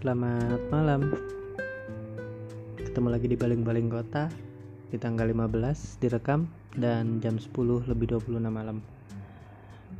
selamat malam. Ketemu lagi di Baling-Baling Kota. Di tanggal 15 direkam Dan jam 10 lebih 26 malam.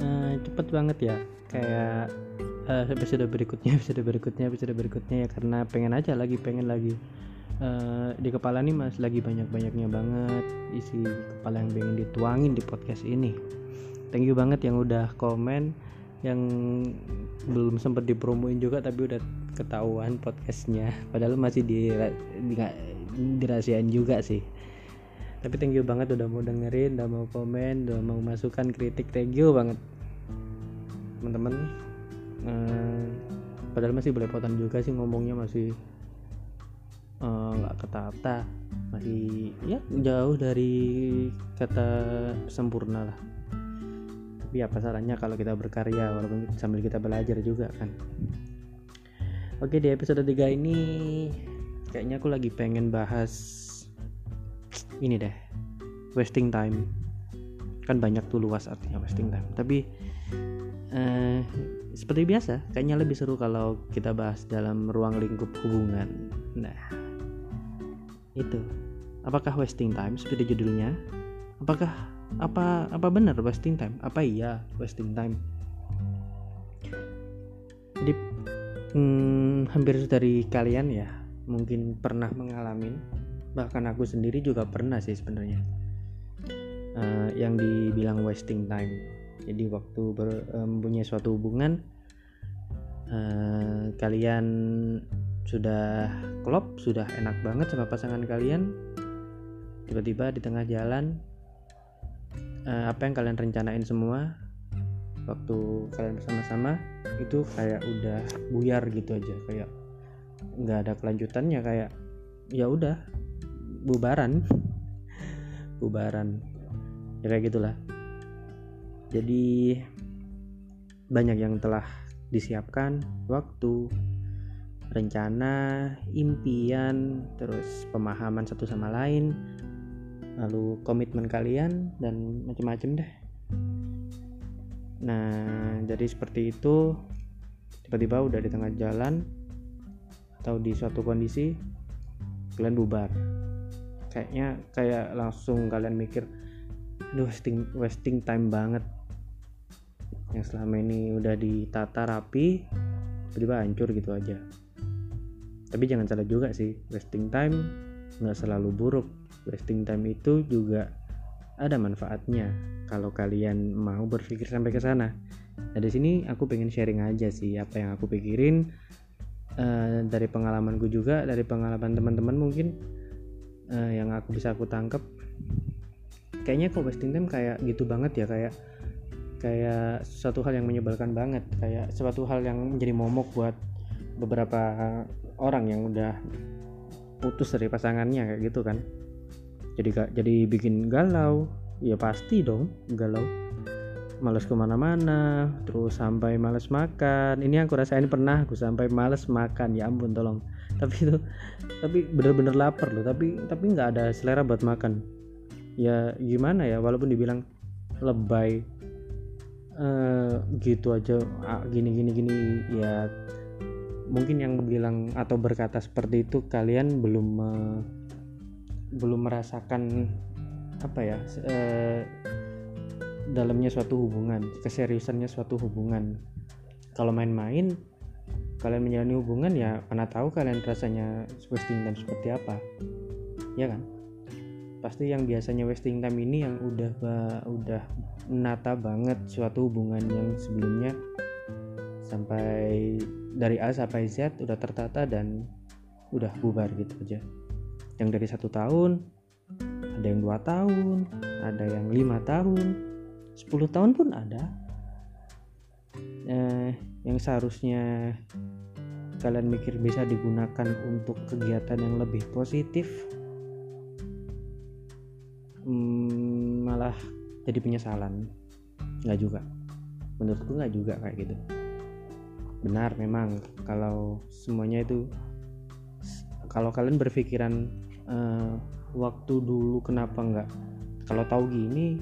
Uh, Cepet banget ya. Kayak uh, episode berikutnya Episode berikutnya Episode berikutnya ya. Karena pengen aja lagi Pengen lagi. Uh, Di kepala nih mas Lagi banyak-banyaknya banget Isi kepala yang pengen dituangin di podcast ini. Thank you banget yang udah komen yang belum sempat dipromoin juga tapi udah ketahuan podcastnya. Padahal masih di, di dirahasiain juga sih. Tapi thank you banget udah mau dengerin udah mau komen udah mau masukkan kritik thank you banget. Teman-teman eh, padahal masih belepotan juga sih ngomongnya masih eh, nggak uh, kata-kata masih ya jauh dari kata sempurna lah tapi apa salahnya kalau kita berkarya walaupun sambil kita belajar juga kan? Oke di episode 3 ini kayaknya aku lagi pengen bahas ini deh wasting time. Kan banyak tuh luas artinya wasting time. Tapi eh, seperti biasa kayaknya lebih seru kalau kita bahas dalam ruang lingkup hubungan. Nah itu. Apakah wasting time seperti judulnya? Apakah apa apa benar wasting time? Apa iya wasting time? Jadi hmm, hampir dari kalian ya mungkin pernah mengalami. Bahkan aku sendiri juga pernah sih sebenarnya. Uh, yang dibilang wasting time. Jadi waktu ber, uh, mempunyai suatu hubungan uh, kalian sudah klop sudah enak banget sama pasangan kalian. Tiba-tiba di tengah jalan uh, apa yang kalian rencanain semua waktu kalian bersama-sama itu kayak udah buyar gitu aja. Kayak nggak ada kelanjutannya kayak ya udah bubaran. Bubaran. Ya kayak gitulah. Jadi banyak yang telah disiapkan waktu rencana impian terus pemahaman satu sama lain lalu komitmen kalian dan macam-macam deh. Nah jadi seperti itu. Tiba-tiba udah di tengah jalan atau di suatu kondisi kalian bubar. Kayaknya kayak langsung kalian mikir aduh wasting wasting time banget. Yang selama ini udah ditata rapi tiba-tiba hancur gitu aja. Tapi jangan salah juga sih wasting time nggak selalu buruk wasting time itu juga ada manfaatnya kalau kalian mau berpikir sampai ke sana. Nah di sini aku pengen sharing aja sih apa yang aku pikirin uh, dari pengalamanku juga dari pengalaman teman-teman mungkin uh, yang aku bisa aku tangkep. Kayaknya kok wasting time kayak gitu banget ya kayak kayak suatu hal yang menyebalkan banget kayak suatu hal yang menjadi momok buat beberapa orang yang udah putus dari pasangannya kayak gitu kan. Jadi jadi bikin galau. Ya pasti dong galau. Males ke mana-mana terus sampai males makan. Ini aku rasain pernah aku sampai males makan. Ya ampun tolong. Tapi itu tapi bener-bener lapar loh. Tapi tapi nggak ada selera buat makan. Ya gimana ya walaupun dibilang lebay. Uh, gitu aja. Ah, gini gini gini. Ya mungkin yang bilang atau berkata seperti itu kalian belum uh, belum merasakan apa ya eh, dalamnya suatu hubungan keseriusannya suatu hubungan. Kalau main-main kalian menjalani hubungan ya mana tahu kalian rasanya wasting time seperti apa. Ya kan? Pasti yang biasanya wasting time ini yang udah udah menata banget suatu hubungan yang sebelumnya sampai dari A sampai Z udah tertata dan udah bubar gitu aja. Yang dari satu tahun ada yang dua tahun ada yang lima tahun sepuluh tahun pun ada. Eh, yang seharusnya kalian mikir bisa digunakan untuk kegiatan yang lebih positif hmm, malah jadi penyesalan. Nggak juga. Menurutku nggak juga kayak gitu benar memang. Kalau semuanya itu kalau kalian berpikiran uh, waktu dulu kenapa nggak? Kalau tahu gini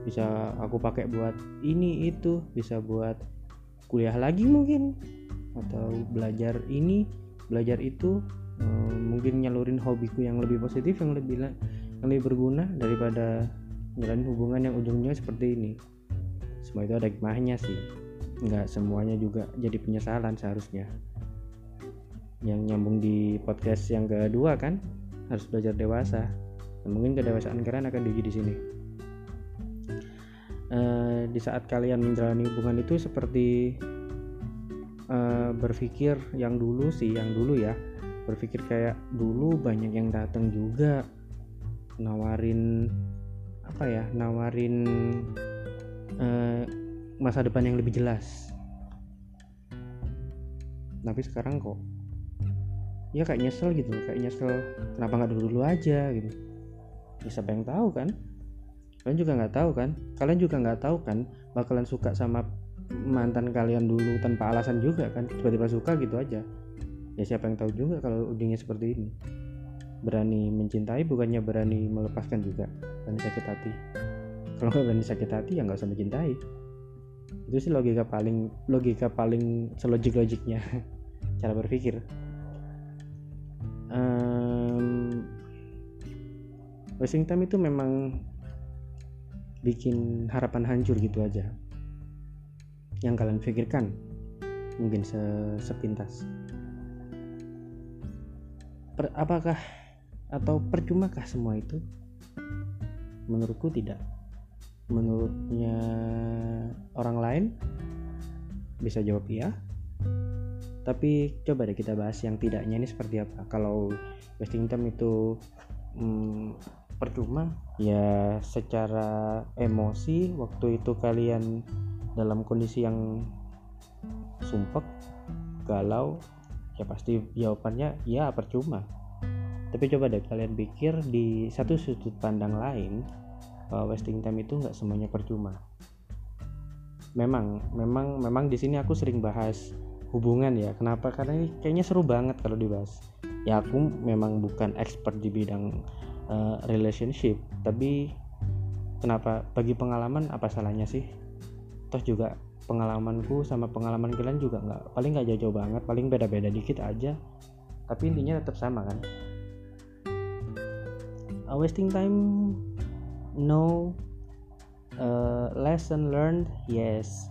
bisa aku pakai buat ini itu bisa buat kuliah lagi mungkin. Atau belajar ini belajar itu uh, mungkin nyalurin hobiku yang lebih positif yang lebih yang lebih berguna daripada menjalin hubungan yang ujungnya seperti ini. Semua itu ada hikmahnya sih nggak semuanya juga jadi penyesalan seharusnya. Yang nyambung di podcast yang kedua kan harus belajar dewasa. Nah, mungkin kedewasaan kalian akan diuji di sini. Uh, di saat kalian menjalani hubungan itu seperti uh, berpikir yang dulu sih yang dulu ya. Berpikir kayak dulu banyak yang datang juga nawarin apa ya nawarin uh, masa depan yang lebih jelas. Tapi sekarang kok ya kayak nyesel gitu kayak nyesel kenapa nggak dulu dulu aja gitu. Ya siapa yang tahu kan? Kalian juga nggak tahu kan? Kalian juga nggak tahu kan bakalan suka sama mantan kalian dulu tanpa alasan juga kan? Tiba-tiba suka gitu aja. Ya siapa yang tahu juga kalau ujungnya seperti ini. Berani mencintai bukannya berani melepaskan juga. Berani sakit hati. Kalau nggak berani sakit hati ya nggak usah mencintai itu sih logika paling logika paling selogik logiknya cara berpikir. Um, wasting time itu memang bikin harapan hancur gitu aja. Yang kalian pikirkan mungkin se sepintas. Per, apakah atau percumakah semua itu? Menurutku tidak menurutnya orang lain bisa jawab iya. Tapi coba deh kita bahas yang tidaknya ini seperti apa. Kalau wasting time itu hmm, percuma ya secara emosi waktu itu kalian dalam kondisi yang sumpek galau ya pasti jawabannya ya percuma. Tapi coba deh kalian pikir di satu sudut pandang lain uh, wasting time itu nggak semuanya percuma. Memang memang memang di sini aku sering bahas hubungan ya. Kenapa? Karena ini kayaknya seru banget kalau dibahas. Ya aku memang bukan expert di bidang uh, relationship tapi kenapa? Bagi pengalaman apa salahnya sih? Toh juga pengalamanku sama pengalaman kalian juga nggak paling nggak jauh-jauh banget paling beda-beda dikit aja. Tapi intinya tetap sama kan? Uh, wasting time no uh, lesson learned yes.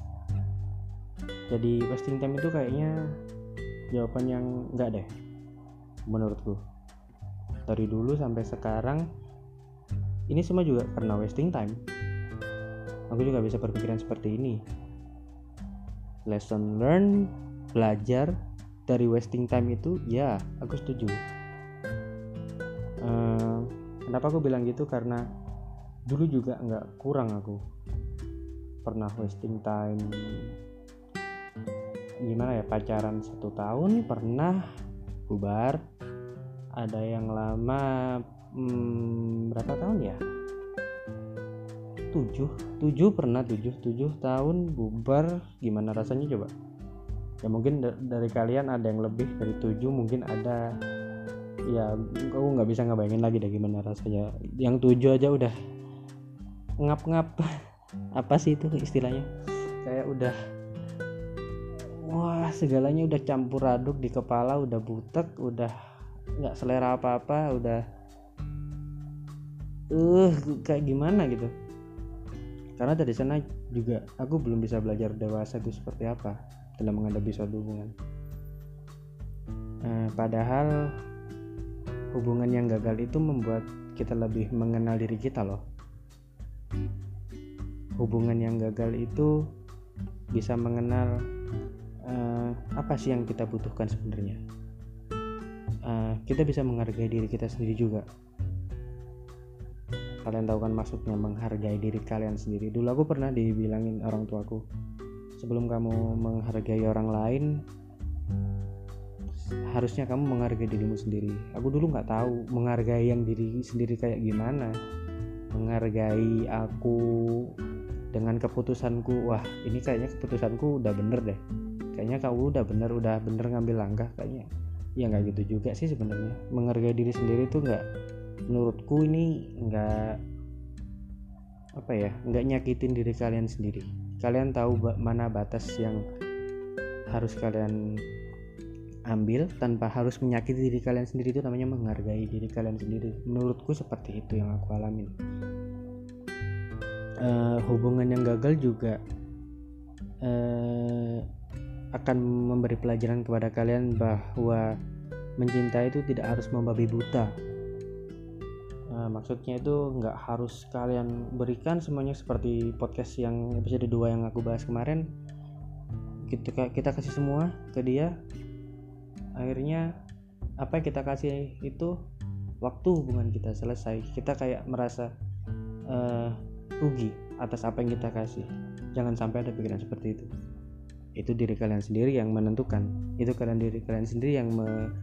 Jadi wasting time itu kayaknya jawaban yang enggak deh menurutku. Dari dulu sampai sekarang ini semua juga karena wasting time. Aku juga bisa berpikiran seperti ini. Lesson learned belajar dari wasting time itu ya aku setuju. Uh, kenapa aku bilang gitu? Karena dulu juga nggak kurang aku. Pernah wasting time. Gimana ya pacaran satu tahun pernah bubar. Ada yang lama hmm, berapa tahun ya? Tujuh. Tujuh pernah tujuh. Tujuh tahun bubar. Gimana rasanya coba? Ya mungkin dari kalian ada yang lebih dari tujuh mungkin ada. Ya aku nggak bisa ngebayangin lagi deh gimana rasanya. Yang tujuh aja udah ngap-ngap. Apa sih itu istilahnya? Kayak udah wah segalanya udah campur aduk di kepala udah butek udah nggak selera apa-apa udah uh kayak gimana gitu. Karena dari sana juga aku belum bisa belajar dewasa itu seperti apa dalam menghadapi suatu hubungan. Nah, padahal hubungan yang gagal itu membuat kita lebih mengenal diri kita loh hubungan yang gagal itu bisa mengenal uh, apa sih yang kita butuhkan sebenarnya. Uh, kita bisa menghargai diri kita sendiri juga. Kalian tahu kan maksudnya menghargai diri kalian sendiri. Dulu aku pernah dibilangin orang tuaku sebelum kamu menghargai orang lain harusnya kamu menghargai dirimu sendiri. Aku dulu nggak tahu menghargai yang diri sendiri kayak gimana menghargai aku dengan keputusanku. Wah ini kayaknya keputusanku udah bener deh. Kayaknya kau udah bener udah bener ngambil langkah kayaknya. Ya nggak gitu juga sih sebenarnya. Menghargai diri sendiri tuh nggak menurutku ini nggak apa ya nggak nyakitin diri kalian sendiri. Kalian tahu mana batas yang harus kalian ambil tanpa harus menyakiti diri kalian sendiri. Itu namanya menghargai diri kalian sendiri. Menurutku seperti itu yang aku alami uh, hubungan yang gagal juga uh, akan memberi pelajaran kepada kalian bahwa mencintai itu tidak harus membabi buta. Nah, maksudnya itu nggak harus kalian berikan semuanya seperti podcast yang episode 2 yang aku bahas kemarin. Kita kita kasih semua ke dia. Akhirnya apa yang kita kasih itu waktu hubungan kita selesai. Kita kayak merasa uh, rugi atas apa yang kita kasih. Jangan sampai ada pikiran seperti itu. Itu diri kalian sendiri yang menentukan. Itu kalian diri kalian sendiri yang me,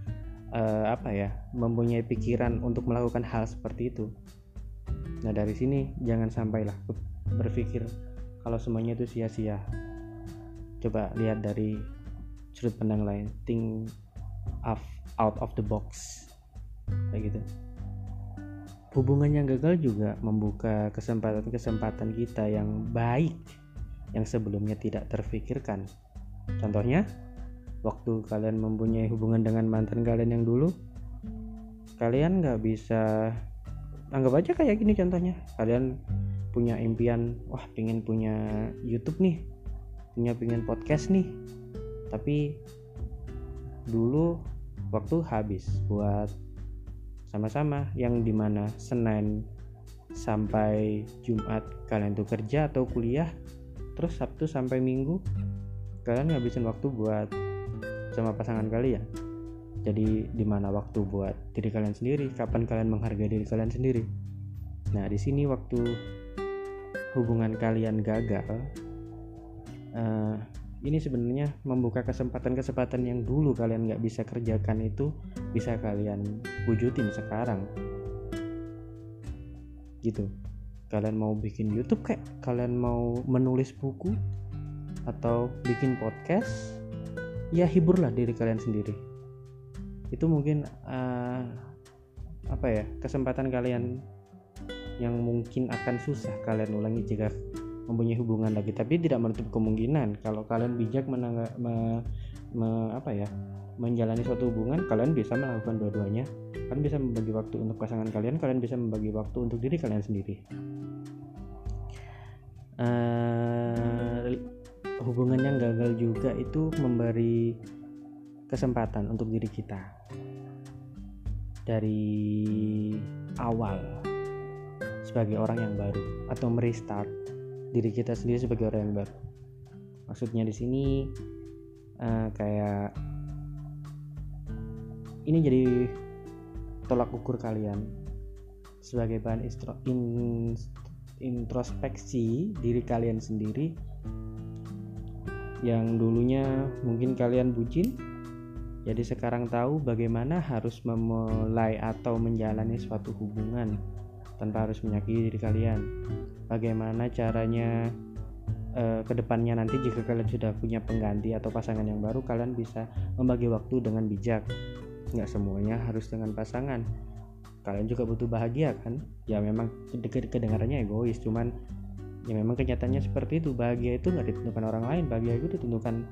uh, apa ya mempunyai pikiran untuk melakukan hal seperti itu. Nah dari sini jangan sampailah berpikir kalau semuanya itu sia-sia. Coba lihat dari sudut pandang lain. Think of, out of the box. Kayak gitu hubungan yang gagal juga membuka kesempatan-kesempatan kita yang baik yang sebelumnya tidak terfikirkan. Contohnya waktu kalian mempunyai hubungan dengan mantan kalian yang dulu kalian nggak bisa anggap aja kayak gini contohnya. Kalian punya impian wah pengen punya YouTube nih punya pengen podcast nih. Tapi dulu waktu habis buat sama-sama yang di mana Senin sampai Jumat kalian tuh kerja atau kuliah terus Sabtu sampai Minggu kalian ngabisin waktu buat sama pasangan kalian jadi di mana waktu buat diri kalian sendiri kapan kalian menghargai diri kalian sendiri. Nah di sini waktu hubungan kalian gagal uh, ini sebenarnya membuka kesempatan-kesempatan yang dulu kalian nggak bisa kerjakan itu bisa kalian wujudin sekarang. Gitu. Kalian mau bikin YouTube kayak kalian mau menulis buku atau bikin podcast ya hiburlah diri kalian sendiri. Itu mungkin uh, apa ya kesempatan kalian yang mungkin akan susah kalian ulangi jika mempunyai hubungan lagi tapi tidak menutup kemungkinan kalau kalian bijak menangga, me, me, apa ya menjalani suatu hubungan kalian bisa melakukan dua-duanya. Kalian bisa membagi waktu untuk pasangan kalian kalian bisa membagi waktu untuk diri kalian sendiri. Uh, hubungan yang gagal juga itu memberi kesempatan untuk diri kita. Dari awal sebagai orang yang baru atau merestart diri kita sendiri sebagai orang yang baru. Maksudnya di sini uh, kayak ini jadi tolak ukur kalian sebagai bahan istro, in, introspeksi diri kalian sendiri yang dulunya mungkin kalian bucin jadi sekarang tahu bagaimana harus memulai atau menjalani suatu hubungan tanpa harus menyakiti diri kalian. Bagaimana caranya uh, ke depannya nanti jika kalian sudah punya pengganti atau pasangan yang baru kalian bisa membagi waktu dengan bijak. Nggak semuanya harus dengan pasangan. Kalian juga butuh bahagia kan? Ya memang kedengarannya egois cuman ya memang kenyataannya seperti itu. Bahagia itu nggak ditentukan orang lain bahagia itu ditentukan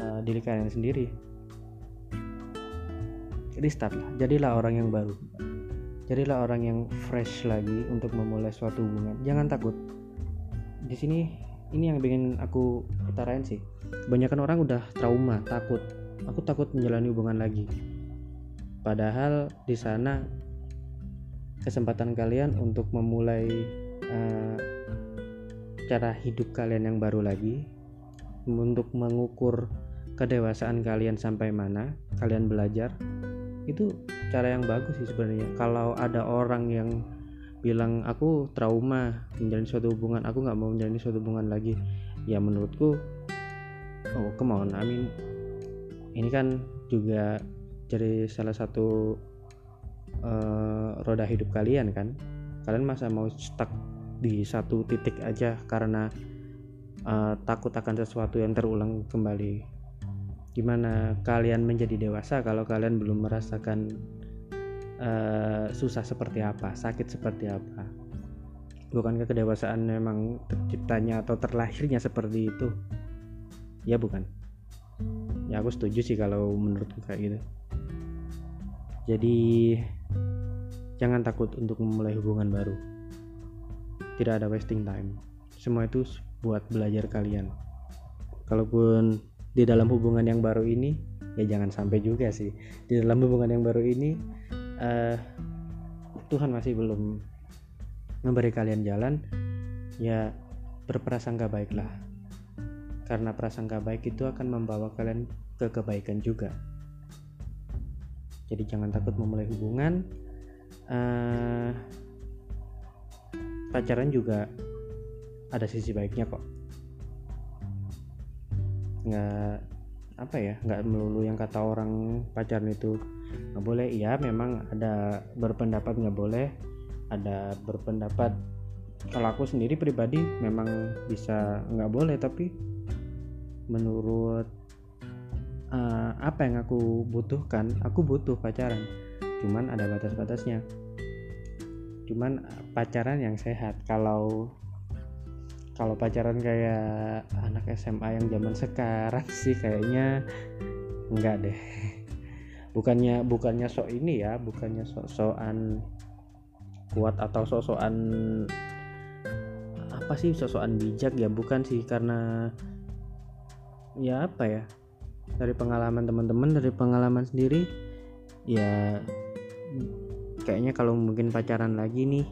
uh, diri kalian sendiri. Restart lah jadilah orang yang baru jadilah orang yang fresh lagi untuk memulai suatu hubungan. Jangan takut. Di sini ini yang ingin aku utarain sih. Kebanyakan orang udah trauma takut. Aku takut menjalani hubungan lagi. Padahal di sana kesempatan kalian untuk memulai uh, cara hidup kalian yang baru lagi untuk mengukur kedewasaan kalian sampai mana kalian belajar itu cara yang bagus sih sebenarnya. Kalau ada orang yang bilang aku trauma menjalani suatu hubungan aku nggak mau menjalani suatu hubungan lagi ya menurutku oh kemauan amin ini kan juga jadi salah satu uh, roda hidup kalian kan. Kalian masa mau stuck di satu titik aja karena uh, takut akan sesuatu yang terulang kembali. Gimana kalian menjadi dewasa kalau kalian belum merasakan uh, susah seperti apa, sakit seperti apa. Bukankah kedewasaan memang terciptanya atau terlahirnya seperti itu? Ya bukan. ya aku setuju sih kalau menurutku kayak gitu jadi jangan takut untuk memulai hubungan baru tidak ada wasting time semua itu buat belajar kalian kalaupun di dalam hubungan yang baru ini ya jangan sampai juga sih di dalam hubungan yang baru ini uh, Tuhan masih belum memberi kalian jalan ya berprasangka baiklah. Karena prasangka baik itu akan membawa kalian ke kebaikan juga. Jadi jangan takut memulai hubungan. Uh, pacaran juga ada sisi baiknya kok. Nggak apa ya nggak melulu yang kata orang pacaran itu nggak boleh. Iya memang ada berpendapat nggak boleh ada berpendapat. Kalau aku sendiri pribadi memang bisa nggak boleh tapi menurut uh, apa yang aku butuhkan aku butuh pacaran. Cuman ada batas-batasnya. Cuman pacaran yang sehat. Kalau kalau pacaran kayak anak SMA yang zaman sekarang sih kayaknya enggak deh. Bukannya bukannya sok ini ya bukannya sok-sokan kuat atau sok-sokan apa sih sok-sokan bijak ya? Bukan sih karena ya apa ya dari pengalaman teman-teman dari pengalaman sendiri ya kayaknya kalau mungkin pacaran lagi nih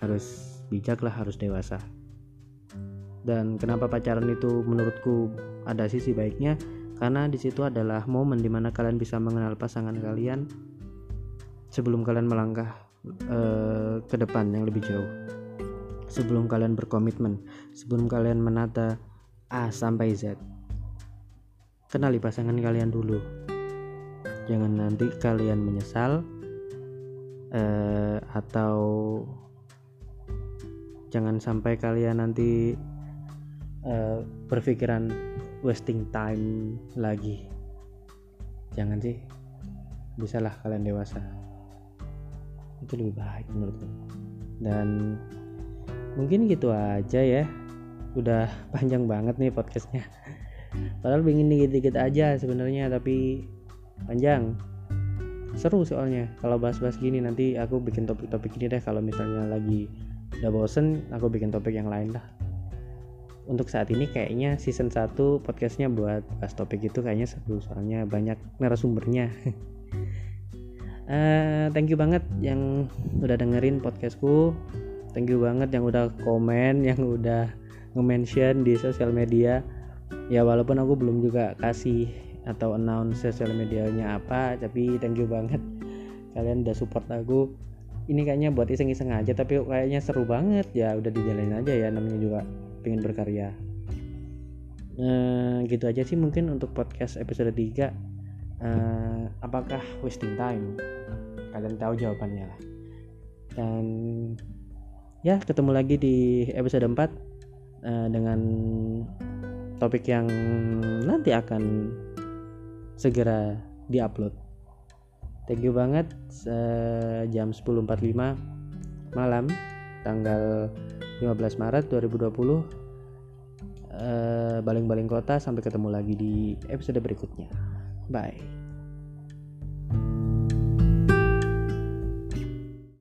harus bijak lah harus dewasa dan kenapa pacaran itu menurutku ada sisi baiknya? Karena di situ adalah momen di mana kalian bisa mengenal pasangan kalian sebelum kalian melangkah uh, ke depan yang lebih jauh. Sebelum kalian berkomitmen sebelum kalian menata A sampai Z. Kenali pasangan kalian dulu. Jangan nanti kalian menyesal uh, atau jangan sampai kalian nanti uh, berpikiran wasting time lagi. Jangan sih. Bisalah kalian dewasa. Itu lebih baik menurutku. Dan mungkin gitu aja ya. Udah panjang banget nih podcastnya. Padahal ingin dikit-dikit aja sebenarnya tapi panjang. Seru soalnya. Kalau bahas-bahas gini nanti aku bikin topik-topik ini deh. Kalau misalnya lagi udah bosen aku bikin topik yang lain lah untuk saat ini kayaknya season 1 podcastnya buat bahas topik itu kayaknya seru soalnya banyak narasumbernya. Uh, thank you banget yang udah dengerin podcastku. Thank you banget yang udah komen yang udah nge-mention di sosial media. Ya walaupun aku belum juga kasih atau announce sosial medianya apa tapi thank you banget. Kalian udah support aku. Ini kayaknya buat iseng-iseng aja tapi kayaknya seru banget. Ya udah dijalanin aja ya namanya juga pengen berkarya. Nah, gitu aja sih mungkin untuk podcast episode 3 uh, eh, apakah wasting time? Kalian tahu jawabannya lah. Dan ya ketemu lagi di episode 4 uh, eh, dengan topik yang nanti akan segera diupload. Thank you banget uh, jam 10.45 malam tanggal 15 Maret 2020 baling-baling kota sampai ketemu lagi di episode berikutnya. Bye